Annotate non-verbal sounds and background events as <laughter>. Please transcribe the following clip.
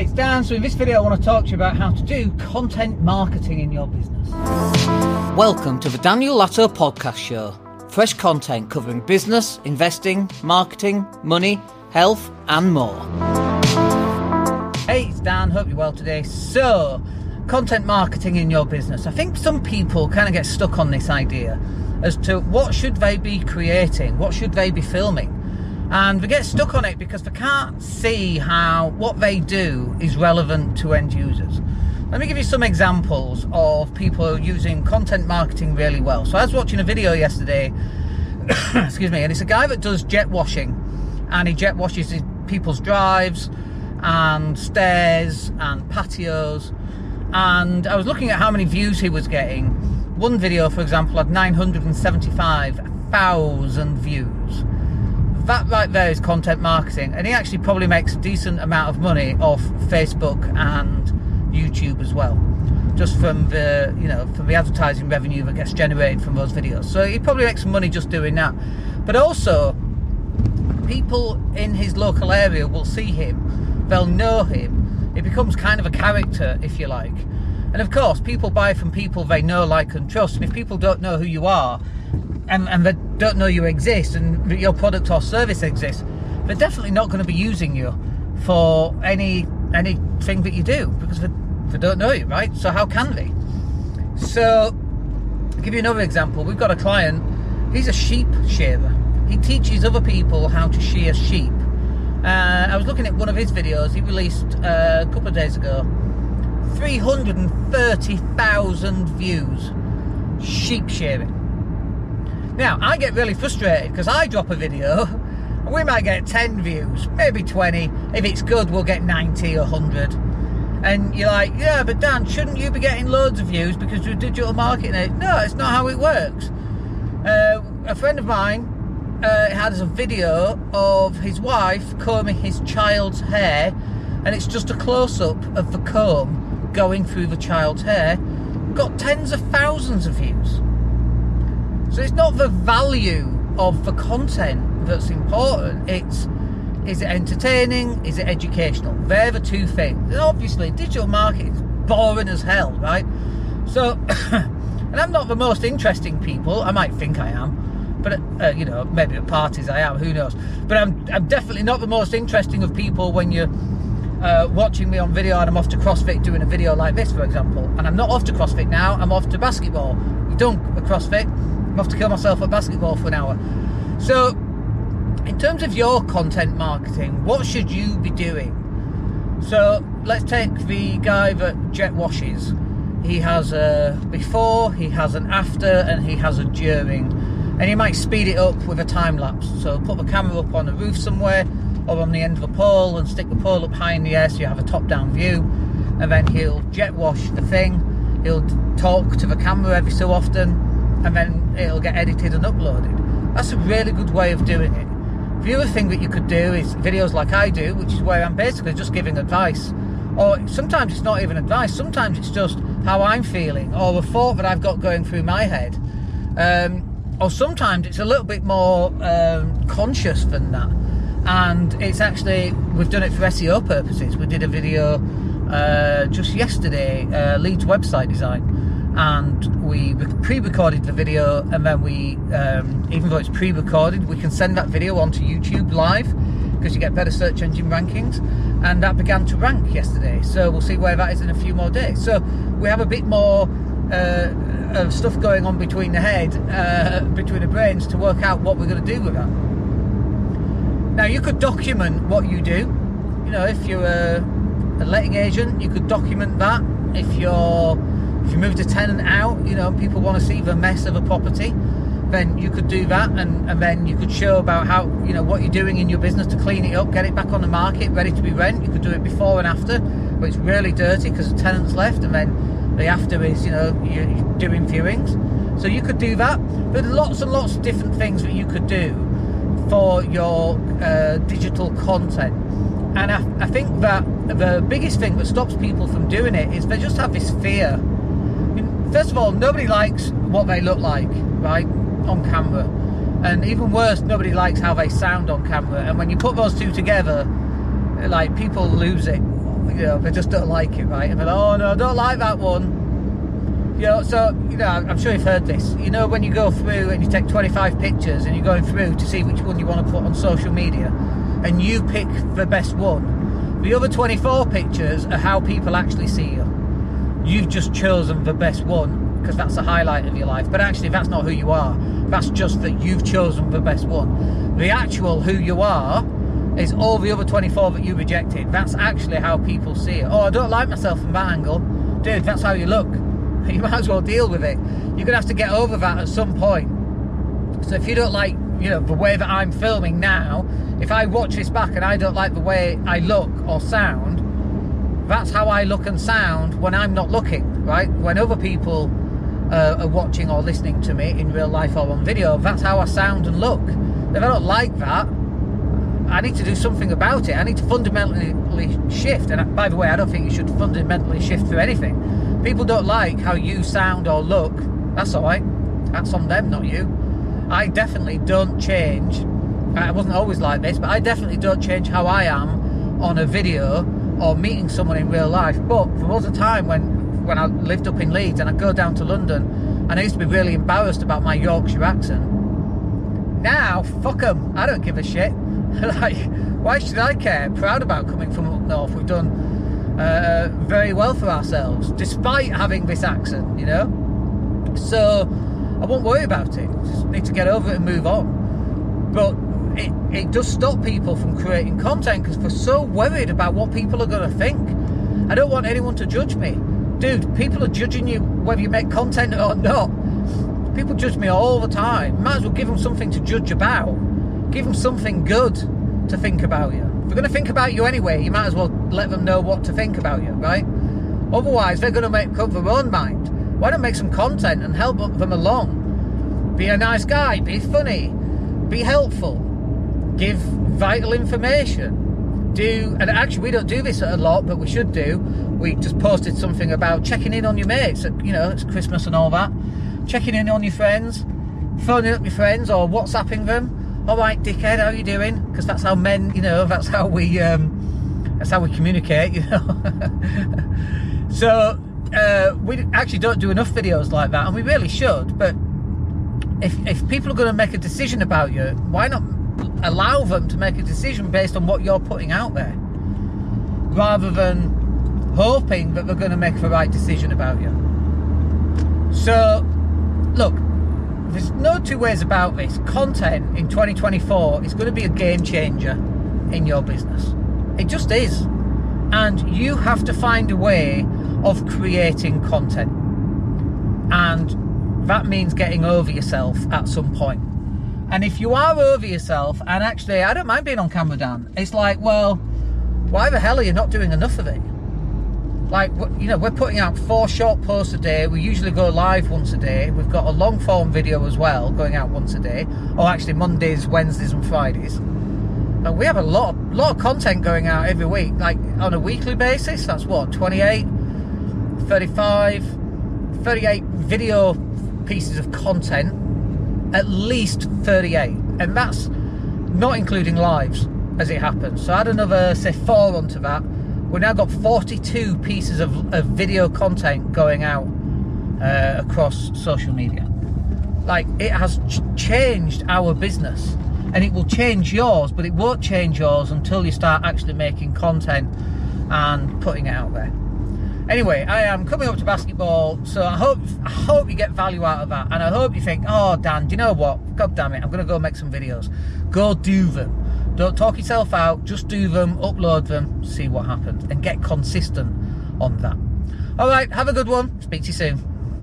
Hey, it's Dan. So in this video I want to talk to you about how to do content marketing in your business. Welcome to the Daniel Latto Podcast Show. Fresh content covering business, investing, marketing, money, health and more. Hey, it's Dan. Hope you're well today. So, content marketing in your business. I think some people kind of get stuck on this idea as to what should they be creating, what should they be filming and they get stuck on it because they can't see how what they do is relevant to end users. Let me give you some examples of people using content marketing really well. So I was watching a video yesterday, <coughs> excuse me, and it's a guy that does jet washing, and he jet washes people's drives and stairs and patios. And I was looking at how many views he was getting. One video, for example, had 975,000 views that right there is content marketing, and he actually probably makes a decent amount of money off Facebook and YouTube as well, just from the you know from the advertising revenue that gets generated from those videos. So he probably makes some money just doing that. But also, people in his local area will see him, they'll know him. It becomes kind of a character, if you like. And of course, people buy from people they know, like, and trust. And if people don't know who you are, and, and they don't know you exist and your product or service exists, they're definitely not going to be using you for any anything that you do because they, they don't know you, right? So how can they? So, I'll give you another example. We've got a client. He's a sheep shearer. He teaches other people how to shear sheep. Uh, I was looking at one of his videos he released uh, a couple of days ago. 330,000 views. Sheep shearing. Now, I get really frustrated because I drop a video and <laughs> we might get 10 views, maybe 20. If it's good, we'll get 90 or 100. And you're like, yeah, but Dan, shouldn't you be getting loads of views because you're digital marketing? No, it's not how it works. Uh, a friend of mine uh, has a video of his wife combing his child's hair, and it's just a close up of the comb going through the child's hair. Got tens of thousands of views. So it's not the value of the content that's important. It's is it entertaining? Is it educational? They're the two things. And obviously, digital marketing is boring as hell, right? So, <coughs> and I'm not the most interesting people. I might think I am, but uh, you know, maybe at parties I am. Who knows? But I'm I'm definitely not the most interesting of people when you're uh, watching me on video and I'm off to CrossFit doing a video like this, for example. And I'm not off to CrossFit now. I'm off to basketball. You don't a CrossFit I'm to kill myself at basketball for an hour. So, in terms of your content marketing, what should you be doing? So, let's take the guy that jet washes. He has a before, he has an after, and he has a during. And he might speed it up with a time lapse. So, put the camera up on the roof somewhere or on the end of a pole and stick the pole up high in the air so you have a top down view. And then he'll jet wash the thing. He'll talk to the camera every so often and then it'll get edited and uploaded. That's a really good way of doing it. The other thing that you could do is videos like I do, which is where I'm basically just giving advice. Or sometimes it's not even advice, sometimes it's just how I'm feeling or a thought that I've got going through my head. Um, or sometimes it's a little bit more um, conscious than that. And it's actually, we've done it for SEO purposes. We did a video uh, just yesterday, uh, Leeds website design and we pre-recorded the video and then we um, even though it's pre-recorded we can send that video onto youtube live because you get better search engine rankings. And that began to rank yesterday so we'll see where that is in a few more days. So we have a bit more uh, of stuff going on between the head uh, between the brains to work out what we're going to do with that. Now you could document what you do. You know if you're a, a letting agent you could document that. If you're if you moved a tenant out, you know, people want to see the mess of a property, then you could do that and, and then you could show about how, you know, what you're doing in your business to clean it up, get it back on the market, ready to be rent. You could do it before and after, but it's really dirty because the tenant's left and then the after is, you know, you're doing viewings. So you could do that. But lots and lots of different things that you could do for your uh, digital content. And I, I think that the biggest thing that stops people from doing it is they just have this fear first of all, nobody likes what they look like, right, on camera. And even worse, nobody likes how they sound on camera. And when you put those two together, like people lose it. you know, they just don't like it, right? And they're like, oh no, I don't like that one. You know, so you know, I'm sure you've heard this. You know, when you go through and you take 25 pictures and you're going through to see which one you want to put on social media, and you pick the best one, the other 24 pictures are how people actually see you. You've just chosen the best one because that's the highlight of your life. But actually, that's not who you are. That's just that you've chosen the best one. The actual who you are is all the other 24 that you rejected. That's actually how people see it. Oh, I don't like myself from that angle. Dude, that's how you look. <laughs> You might as well deal with it. You're going to have to get over that at some point. So if you don't like, you know, the way that I'm filming now, if I watch this back and I don't like the way I look or sound, that's how I look and sound when I'm not looking, right? When other people uh, are watching or listening to me in real life or on video, that's how I sound and look. If I don't like that, I need to do something about it. I need to fundamentally shift. And by the way, I don't think you should fundamentally shift through anything. People don't like how you sound or look. That's all right. That's on them, not you. I definitely don't change. I wasn't always like this, but I definitely don't change how I am on a video or meeting someone in real life. But there was a time when, when I lived up in Leeds and I'd go down to London and I used to be really embarrassed about my Yorkshire accent. Now, fuck them. I don't give a shit. <laughs> like, why should I care? Proud about coming from up north. We've done uh, very well for ourselves, despite having this accent, you know? So, I won't worry about it. Just need to get over it and move on. But it, it does stop people from creating content because we're so worried about what people are going to think. I don't want anyone to judge me. Dude, people are judging you whether you make content or not. People judge me all the time. Might as well give them something to judge about. Give them something good to think about you. If they're going to think about you anyway, you might as well let them know what to think about you, right? Otherwise, they're going to make up their own mind. Why don't make some content and help them along? Be a nice guy, be funny, be helpful, give vital information. Do and actually we don't do this a lot, but we should do. We just posted something about checking in on your mates. You know, it's Christmas and all that. Checking in on your friends, phoning up your friends or WhatsApping them. All right, dickhead, how you doing? Because that's how men, you know, that's how we, um, that's how we communicate, <laughs> you know. so uh, we actually don't do enough videos like that, and we really should. But if if people are going to make a decision about you, why not allow them to make a decision based on what you're putting out there, rather than hoping that they're going to make the right decision about you. So, look, there's no two ways about this. Content in 2024 is going to be a game changer in your business. It just is. And you have to find a way of creating content. And that means getting over yourself at some point. And if you are over yourself, and actually, I don't mind being on camera, Dan, it's like, well, why the hell are you not doing enough of it? like you know we're putting out four short posts a day. We usually go live once a day. We've got a long form video as well going out once a day. Or actually mondays wednesdays and fridays. And we have a lot of, lot of content going out every week like on a weekly basis. That's what 28 35 38 video pieces of content at least 38 and that's not including lives as it happens so add another say four onto that we've now got 42 pieces of, of video content going out uh, across social media. Like it has ch- changed our business and it will change yours, but it won't change yours until you start actually making content and putting it out there. Anyway, I am coming up to basketball, so I hope I hope you get value out of that, and I hope you think, oh Dan, do you know what? God damn it, I'm gonna go make some videos. Go do them. Don't talk yourself out, just do them, upload them, see what happens, and get consistent on that. All right, have a good one. Speak to you soon.